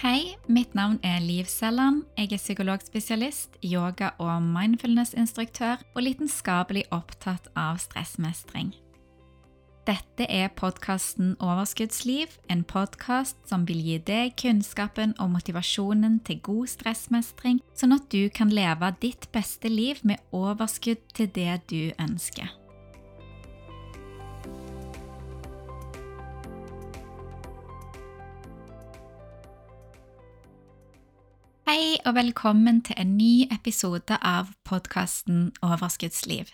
Hei, mitt navn er Liv Selland. Jeg er psykologspesialist, yoga- og mindfulness-instruktør og lidenskapelig opptatt av stressmestring. Dette er podkasten Overskuddsliv, en podkast som vil gi deg kunnskapen og motivasjonen til god stressmestring, sånn at du kan leve ditt beste liv med overskudd til det du ønsker. Hei og velkommen til en ny episode av podkasten Overskuddsliv.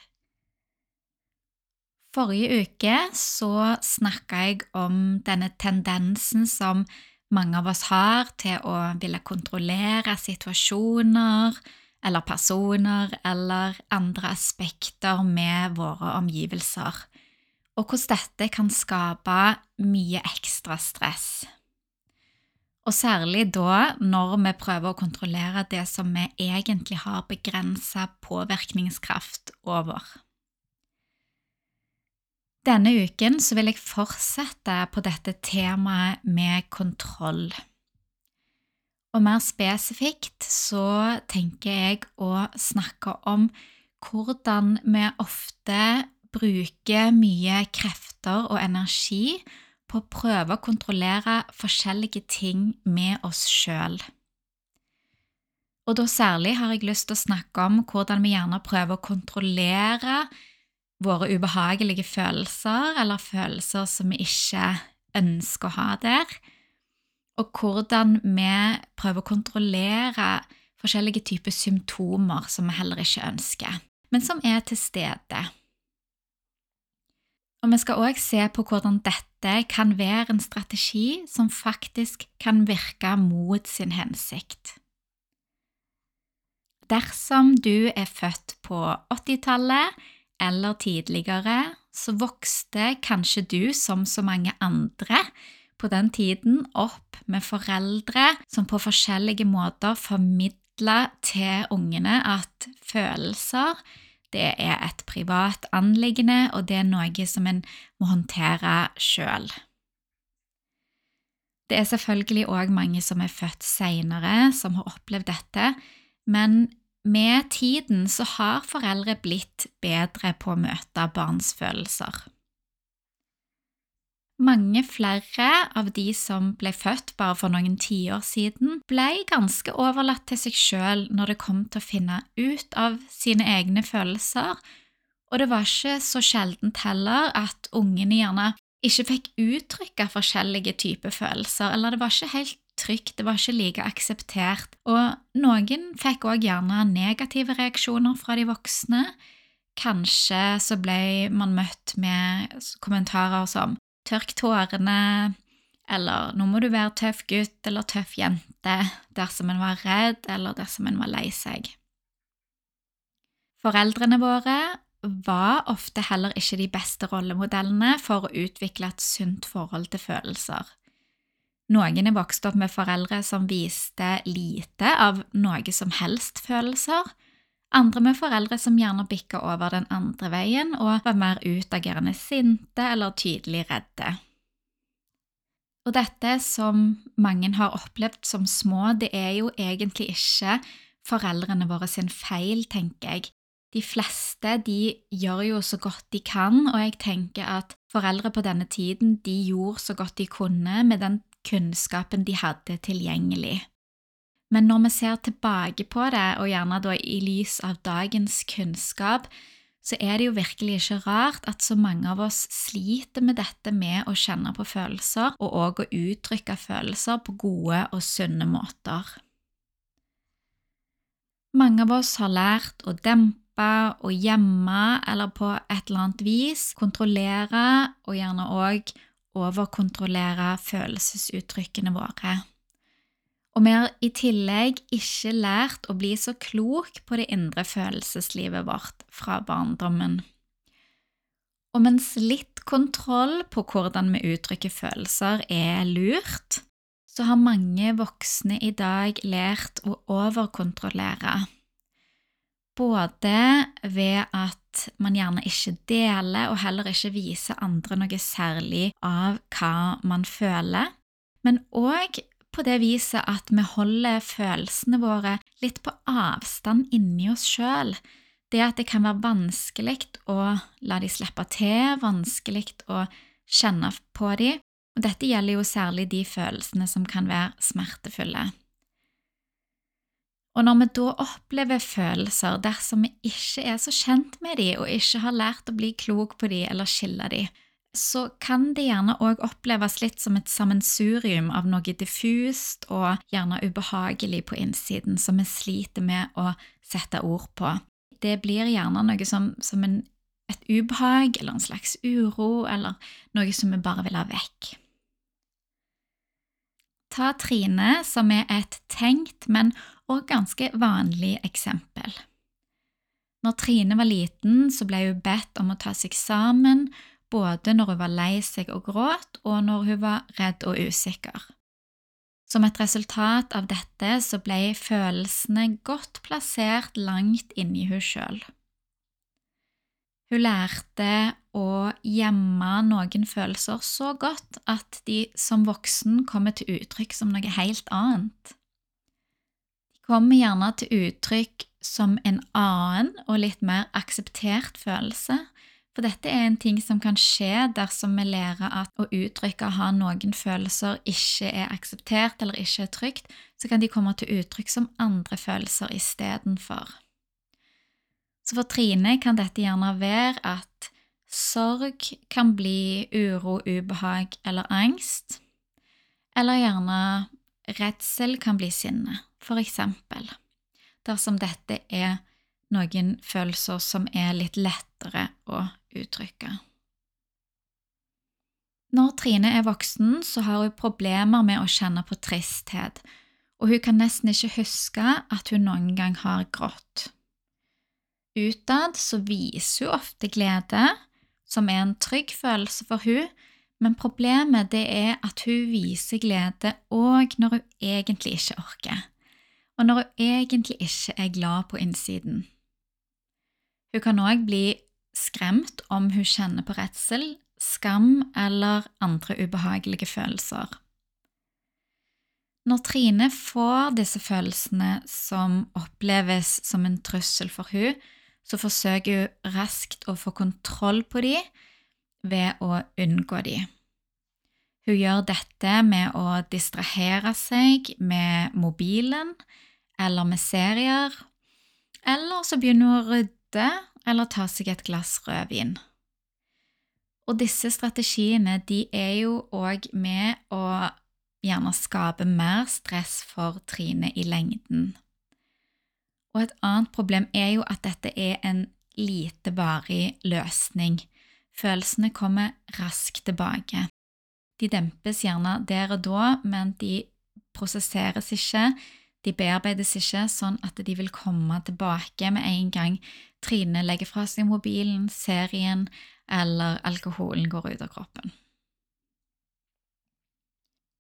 Forrige uke så snakka jeg om denne tendensen som mange av oss har til å ville kontrollere situasjoner eller personer eller andre aspekter med våre omgivelser, og hvordan dette kan skape mye ekstra stress. Og særlig da når vi prøver å kontrollere det som vi egentlig har begrensa påvirkningskraft over. Denne uken vil jeg fortsette på dette temaet med kontroll. Og mer spesifikt så tenker jeg å snakke om hvordan vi ofte bruker mye krefter og energi på å prøve å kontrollere forskjellige ting med oss sjøl. Og da særlig har jeg lyst til å snakke om hvordan vi gjerne prøver å kontrollere våre ubehagelige følelser, eller følelser som vi ikke ønsker å ha der, og hvordan vi prøver å kontrollere forskjellige typer symptomer som vi heller ikke ønsker, men som er til stede. Og vi skal òg se på hvordan dette kan være en strategi som faktisk kan virke mot sin hensikt. Dersom du er født på 80-tallet eller tidligere, så vokste kanskje du, som så mange andre, på den tiden opp med foreldre som på forskjellige måter formidla til ungene at følelser det er et privat anliggende, og det er noe som en må håndtere sjøl. Det er selvfølgelig òg mange som er født seinere, som har opplevd dette, men med tiden så har foreldre blitt bedre på å møte barns følelser. Mange flere av de som ble født bare for noen tiår siden, ble ganske overlatt til seg sjøl når det kom til å finne ut av sine egne følelser, og det var ikke så sjeldent heller at ungene gjerne ikke fikk uttrykke forskjellige typer følelser, eller det var ikke helt trygt, det var ikke like akseptert, og noen fikk òg gjerne negative reaksjoner fra de voksne. Kanskje så ble man møtt med kommentarer som tørk tårene, eller nå må du være tøff gutt eller tøff jente dersom en var redd eller dersom en var lei seg. Foreldrene våre var ofte heller ikke de beste rollemodellene for å utvikle et sunt forhold til følelser. Noen er vokst opp med foreldre som viste lite av noe som helst følelser, andre med foreldre som gjerne bikka over den andre veien og var mer utagerende sinte eller tydelig redde. Og dette som mange har opplevd som små, det er jo egentlig ikke foreldrene våre sin feil, tenker jeg. De fleste de gjør jo så godt de kan, og jeg tenker at foreldre på denne tiden de gjorde så godt de kunne med den kunnskapen de hadde tilgjengelig. Men når vi ser tilbake på det, og gjerne da i lys av dagens kunnskap, så er det jo virkelig ikke rart at så mange av oss sliter med dette med å kjenne på følelser, og òg å uttrykke følelser på gode og sunne måter. Mange av oss har lært å dempe og gjemme eller på et eller annet vis kontrollere og gjerne òg overkontrollere følelsesuttrykkene våre og vi har i tillegg ikke lært å bli så klok på det indre følelseslivet vårt fra barndommen. Og mens litt kontroll på hvordan vi uttrykker følelser er lurt, så har mange voksne i dag lært å overkontrollere. Både ved at man gjerne ikke deler og heller ikke viser andre noe særlig av hva man føler, men òg på det viset at vi holder følelsene våre litt på avstand inni oss sjøl. Det at det kan være vanskelig å la de slippe til, vanskelig å kjenne på de, og dette gjelder jo særlig de følelsene som kan være smertefulle. Og når vi da opplever følelser dersom vi ikke er så kjent med de og ikke har lært å bli klok på de eller skille de, så kan det gjerne òg oppleves litt som et sammensurium av noe diffust og gjerne ubehagelig på innsiden som vi sliter med å sette ord på. Det blir gjerne noe som, som en, et ubehag eller en slags uro eller noe som vi bare vil ha vekk. Ta Trine, som er et tenkt, men òg ganske vanlig eksempel. Når Trine var liten, så ble hun bedt om å ta seg sammen både når hun var lei seg og gråt, og når hun var redd og usikker. Som et resultat av dette så ble følelsene godt plassert langt inni hun sjøl. Hun lærte å gjemme noen følelser så godt at de som voksen kommer til uttrykk som noe helt annet. De kommer gjerne til uttrykk som en annen og litt mer akseptert følelse, for dette er en ting som kan skje dersom vi lærer at å uttrykke å ha noen følelser ikke er akseptert eller ikke er trygt, så kan de komme til uttrykk som andre følelser istedenfor. Så for Trine kan dette gjerne være at sorg kan bli uro, ubehag eller angst, eller gjerne redsel kan bli sinne, for eksempel, dersom dette er noen følelser som er litt lettere å uttrykke. Når Trine er voksen, så har hun problemer med å kjenne på tristhet, og hun kan nesten ikke huske at hun noen gang har grått. Utad så viser hun ofte glede, som er en trygg følelse for hun, men problemet det er at hun viser glede òg når hun egentlig ikke orker, og når hun egentlig ikke er glad på innsiden. Hun kan òg bli skremt om hun kjenner på redsel, skam eller andre ubehagelige følelser. Når Trine får disse følelsene som oppleves som en trussel for hun, så forsøker hun raskt å få kontroll på de ved å unngå de. Hun gjør dette med å distrahere seg med mobilen eller med serier, eller så begynner hun å rydde eller ta seg et glass rødvin. Og disse strategiene de er jo òg med å gjerne skape mer stress for Trine i lengden. Og et annet problem er jo at dette er en lite varig løsning. Følelsene kommer raskt tilbake. De dempes gjerne der og da, men de prosesseres ikke, de bearbeides ikke sånn at de vil komme tilbake med en gang Trine legger fra seg mobilen, serien eller alkoholen går ut av kroppen.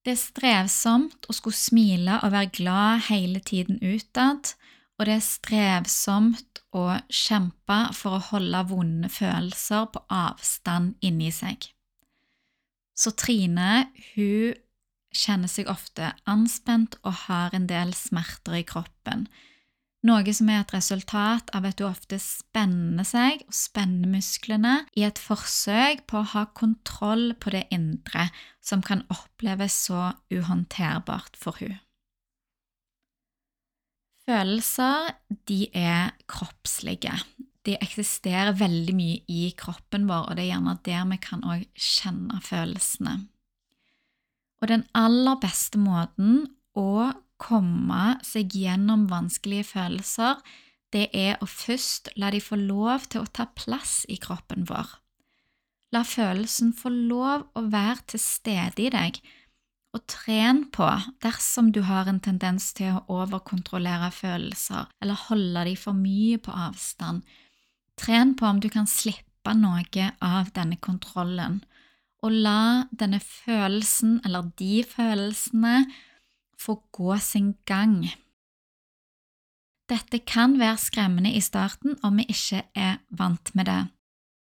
Det er strevsomt å skulle smile og være glad hele tiden utad, og det er strevsomt å kjempe for å holde vonde følelser på avstand inni seg. Så Trine, hun kjenner seg ofte anspent og har en del smerter i kroppen, noe som er et resultat av at du ofte spenner seg og spenner musklene i et forsøk på å ha kontroll på det indre, som kan oppleves så uhåndterbart for hun. Følelser de er kroppslige. De eksisterer veldig mye i kroppen vår, og det er gjerne der vi kan kjenne følelsene. Og den aller beste måten å komme seg gjennom vanskelige følelser, det er å først la de få lov til å ta plass i kroppen vår. La følelsen få lov å være til stede i deg, og tren på dersom du har en tendens til å overkontrollere følelser eller holde de for mye på avstand. Tren på om du kan slippe noe av denne kontrollen og la denne følelsen, eller de følelsene, få gå sin gang. Dette kan være skremmende i starten om vi ikke er vant med det,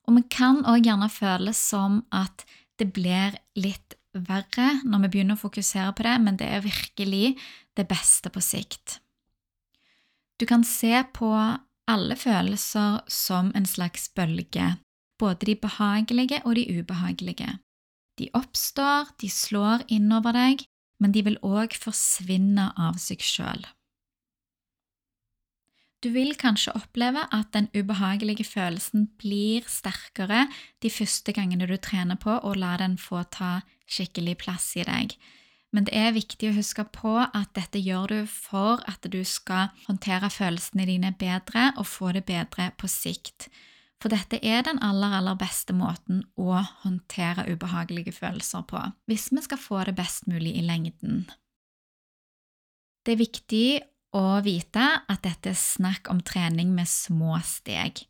og vi kan òg gjerne føle som at det blir litt verre når vi begynner å fokusere på det, men det er virkelig det beste på sikt. Du kan se på alle følelser som en slags bølge, både de behagelige og de ubehagelige. De oppstår, de slår innover deg, men de vil òg forsvinne av seg sjøl. Du vil kanskje oppleve at den ubehagelige følelsen blir sterkere de første gangene du trener på å la den få ta skikkelig plass i deg. Men det er viktig å huske på at dette gjør du for at du skal håndtere følelsene dine bedre og få det bedre på sikt. For dette er den aller, aller beste måten å håndtere ubehagelige følelser på, hvis vi skal få det best mulig i lengden. Det er viktig å vite at dette er snakk om trening med små steg.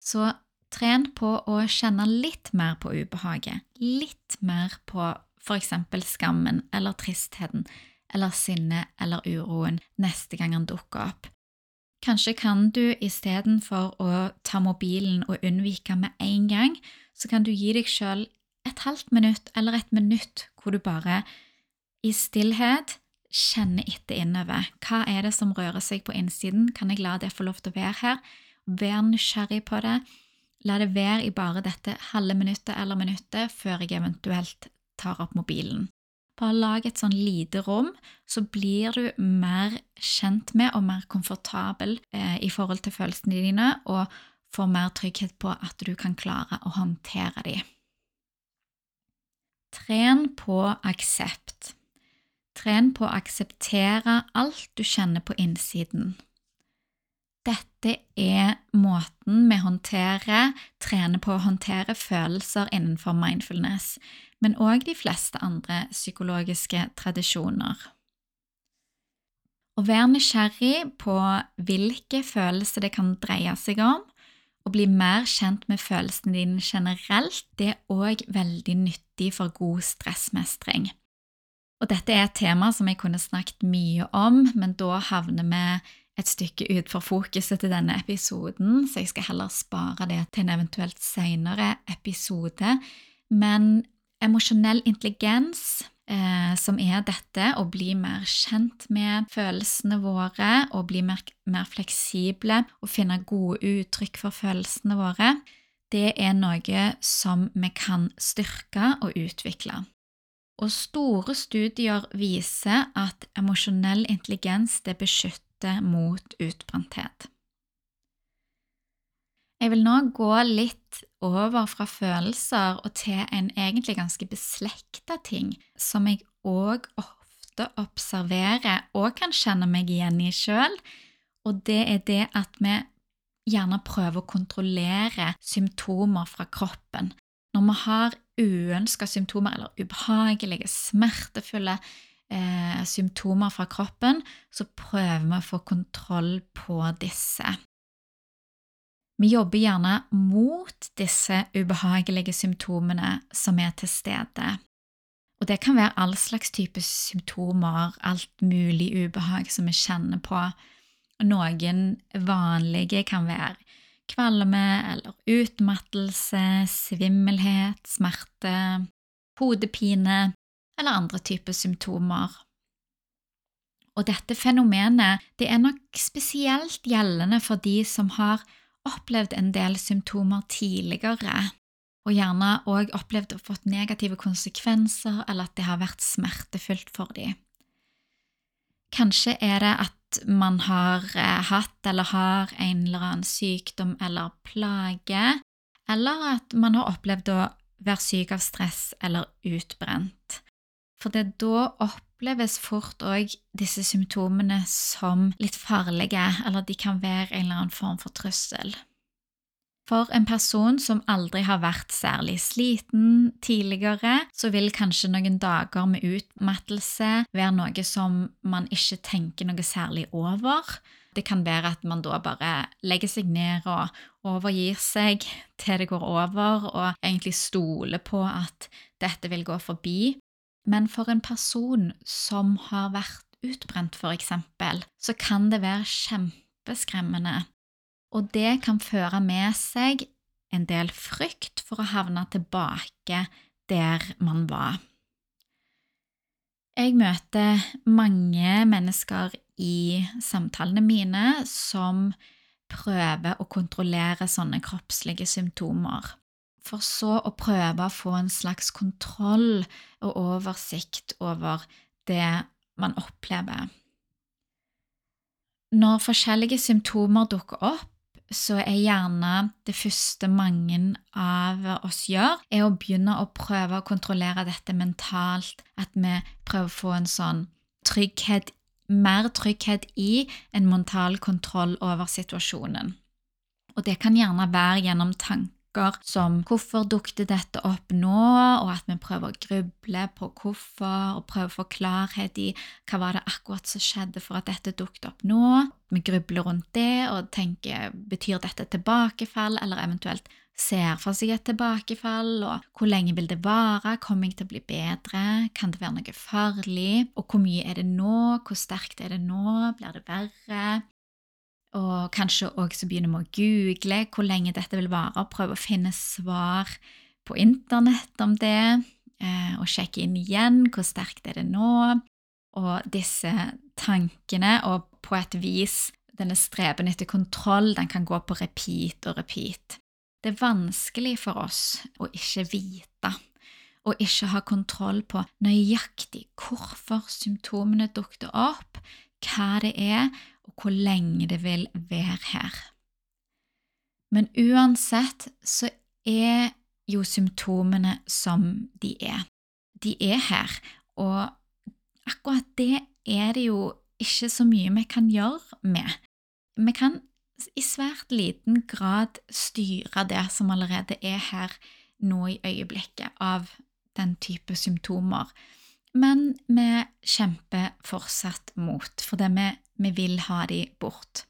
Så tren på å kjenne litt mer på ubehaget, litt mer på eksempel skammen eller tristheten eller sinnet eller uroen neste gang han dukker opp. Kanskje kan du istedenfor å ta mobilen og unnvike med en gang, så kan du gi deg sjøl et halvt minutt eller et minutt hvor du bare i stillhet kjenner etter innover. Hva er det som rører seg på innsiden? Kan jeg la det få lov til å være her? Vær nysgjerrig på det. La det være i bare dette halve minuttet eller minuttet før jeg eventuelt tar opp mobilen. Bare lag et sånn lite rom, så blir du mer kjent med og mer komfortabel eh, i forhold til følelsene dine, og får mer trygghet på at du kan klare å håndtere dem. Tren på aksept. Tren på å akseptere alt du kjenner på innsiden. Dette er måten vi håndterer, trener på å håndtere følelser innenfor mindfulness men òg de fleste andre psykologiske tradisjoner. Å være nysgjerrig på hvilke følelser det kan dreie seg om, og bli mer kjent med følelsene dine generelt, det er òg veldig nyttig for god stressmestring. Og dette er et tema som jeg kunne snakket mye om, men da havner vi et stykke ut for fokuset til denne episoden, så jeg skal heller spare det til en eventuelt senere episode. Men emosjonell intelligens, eh, som er dette å bli mer kjent med følelsene våre og bli mer, mer fleksible og finne gode uttrykk for følelsene våre, det er noe som vi kan styrke og utvikle. Og store studier viser at emosjonell intelligens beskytter mot utbrenthet. Jeg vil nå gå litt over fra følelser og til en egentlig ganske beslekta ting, som jeg òg ofte observerer og kan kjenne meg igjen i sjøl, og det er det at vi gjerne prøver å kontrollere symptomer fra kroppen. Når vi har uønska symptomer eller ubehagelige, smertefulle eh, symptomer fra kroppen, så prøver vi å få kontroll på disse. Vi jobber gjerne mot disse ubehagelige symptomene som er til stede. Og det kan være all slags type symptomer, alt mulig ubehag som vi kjenner på. Noen vanlige kan være kvalme eller utmattelse, svimmelhet, smerte, hodepine eller andre typer symptomer. Og dette fenomenet det er nok spesielt gjeldende for de som har opplevd en del symptomer tidligere, og gjerne òg opplevd å fått negative konsekvenser, eller at det har vært smertefullt for dem. Kanskje er det at man har eh, hatt eller har en eller annen sykdom eller plage, eller at man har opplevd å være syk av stress eller utbrent. For det da oppleves fort òg disse symptomene som litt farlige, eller de kan være en eller annen form for trussel. For en person som aldri har vært særlig sliten tidligere, så vil kanskje noen dager med utmattelse være noe som man ikke tenker noe særlig over. Det kan være at man da bare legger seg ned og overgir seg til det går over, og egentlig stoler på at dette vil gå forbi. Men for en person som har vært utbrent, eksempel, så kan det være kjempeskremmende og det kan føre med seg en del frykt for å havne tilbake der man var. Jeg møter mange mennesker i samtalene mine som prøver å kontrollere sånne kroppslige symptomer, for så å prøve å få en slags kontroll og oversikt over det man opplever. Når forskjellige symptomer dukker opp, så er gjerne det første mange av oss gjør, er å begynne å prøve å kontrollere dette mentalt. At vi prøver å få en sånn trygghet, mer trygghet i en mental kontroll over situasjonen. Og det kan gjerne være gjennom tanker som 'hvorfor dukket dette opp nå?' og at vi prøver å gruble på hvorfor, og prøver å få klarhet i hva var det akkurat som skjedde for at dette dukket opp nå. Vi grubler rundt det og tenker 'betyr dette tilbakefall', eller eventuelt ser for seg et tilbakefall, og hvor lenge vil det vare, kommer jeg til å bli bedre, kan det være noe farlig, og hvor mye er det nå, hvor sterkt er det nå, blir det verre? Og kanskje også begynne med å google hvor lenge dette vil vare, prøve å finne svar på internett om det, eh, og sjekke inn igjen hvor sterkt er det nå, og disse tankene, og på et vis denne streben etter kontroll, den kan gå på repeat og repeat. Det er vanskelig for oss å ikke vite, og ikke ha kontroll på nøyaktig hvorfor symptomene dukket opp, hva det er, og hvor lenge det vil være her. Men uansett så er jo symptomene som de er. De er her, og akkurat det er det jo ikke så mye vi kan gjøre med. Vi kan i svært liten grad styre det som allerede er her nå i øyeblikket av den type symptomer. Men vi kjemper fortsatt mot, fordi vi, vi vil ha de bort.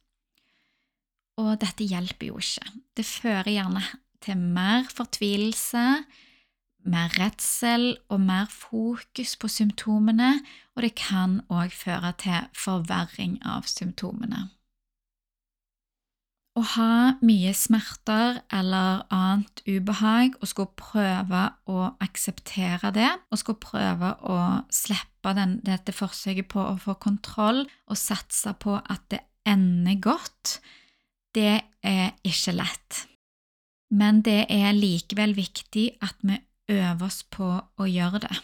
Og dette hjelper jo ikke. Det fører gjerne til mer fortvilelse, mer redsel og mer fokus på symptomene, og det kan òg føre til forverring av symptomene. Å ha mye smerter eller annet ubehag og skulle prøve å akseptere det, og skulle prøve å slippe den, dette forsøket på å få kontroll og satse på at det ender godt, det er ikke lett. Men det er likevel viktig at vi øver oss på å gjøre det.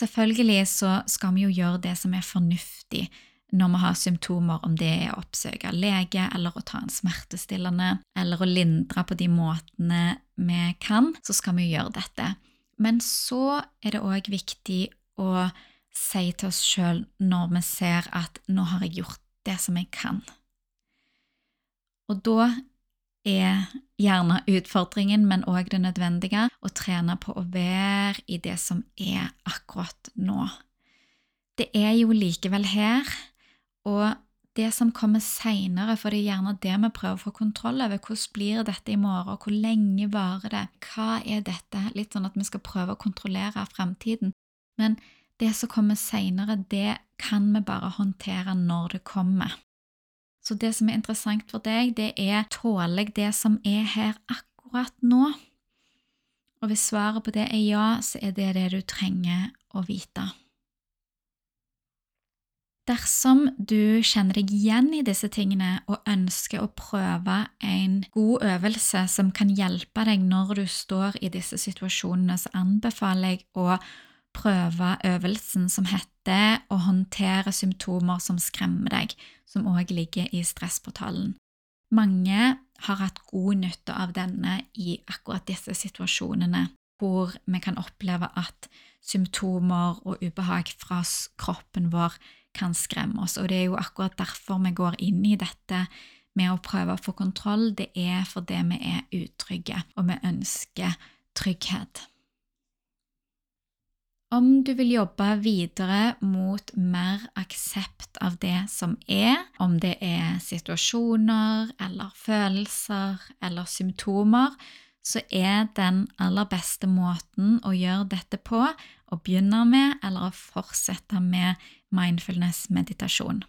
Selvfølgelig så skal vi jo gjøre det som er fornuftig når vi har symptomer, om det er å oppsøke lege eller å ta en smertestillende eller å lindre på de måtene vi kan, så skal vi gjøre dette. Men så er det òg viktig å si til oss sjøl når vi ser at 'nå har jeg gjort det som jeg kan'. Og da er gjerne utfordringen, men òg det nødvendige, å trene på å være i det som er akkurat nå. Det er jo likevel her og det som kommer seinere, for det er gjerne det vi prøver å få kontroll over. Hvordan blir dette i morgen? Hvor lenge varer det? Hva er dette? Litt sånn at vi skal prøve å kontrollere fremtiden. Men det som kommer seinere, det kan vi bare håndtere når det kommer. Så det som er interessant for deg, det er tåler jeg det som er her akkurat nå? Og hvis svaret på det er ja, så er det det du trenger å vite. Dersom du kjenner deg igjen i disse tingene og ønsker å prøve en god øvelse som kan hjelpe deg når du står i disse situasjonene, så anbefaler jeg å prøve øvelsen som heter å håndtere symptomer som skremmer deg, som òg ligger i Stressportalen. Mange har hatt god nytte av denne i akkurat disse situasjonene, hvor vi kan oppleve at symptomer og ubehag fra kroppen vår kan skremme oss. Og det er jo akkurat derfor vi går inn i dette med å prøve å få kontroll. Det er fordi vi er utrygge, og vi ønsker trygghet. Om du vil jobbe videre mot mer aksept av det som er, om det er situasjoner eller følelser eller symptomer, så er den aller beste måten å gjøre dette på å begynne med eller å fortsette med mindfulness-meditasjon.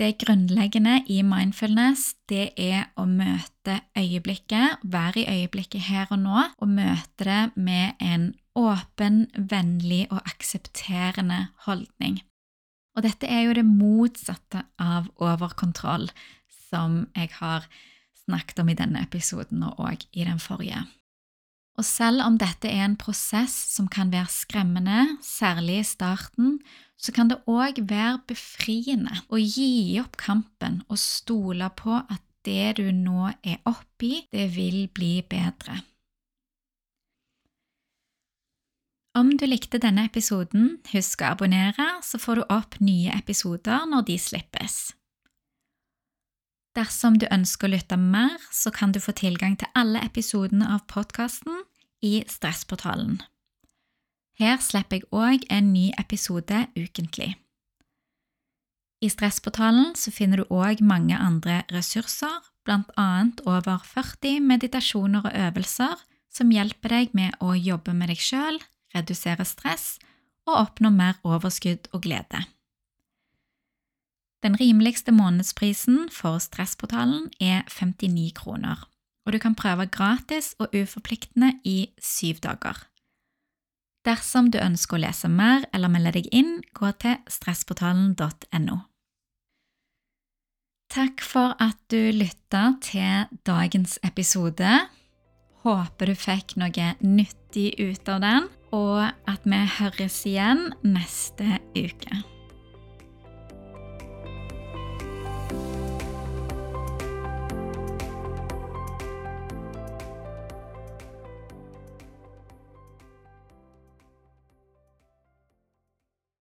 Det grunnleggende i mindfulness det er å møte øyeblikket, være i øyeblikket her og nå, og møte det med en åpen, vennlig og aksepterende holdning. Og dette er jo det motsatte av overkontroll, som jeg har snakket om i denne episoden og òg i den forrige. Og selv om dette er en prosess som kan være skremmende, særlig i starten, så kan det òg være befriende å gi opp kampen og stole på at det du nå er oppi, det vil bli bedre. Om du likte denne episoden, husk å abonnere, så får du opp nye episoder når de slippes. Dersom du ønsker å lytte mer, så kan du få tilgang til alle episodene av podkasten i Stressportalen. Her slipper jeg òg en ny episode ukentlig. I Stressportalen finner du òg mange andre ressurser, annet over 40 meditasjoner og øvelser som hjelper deg med å jobbe med deg sjøl, redusere stress og oppnå mer overskudd og glede. Den rimeligste månedsprisen for Stressportalen er 59 kroner, og du kan prøve gratis og uforpliktende i syv dager. Dersom du ønsker å lese mer eller melde deg inn, gå til stressportalen.no. Takk for at du lytta til dagens episode. Håper du fikk noe nyttig ut av den, og at vi høres igjen neste uke.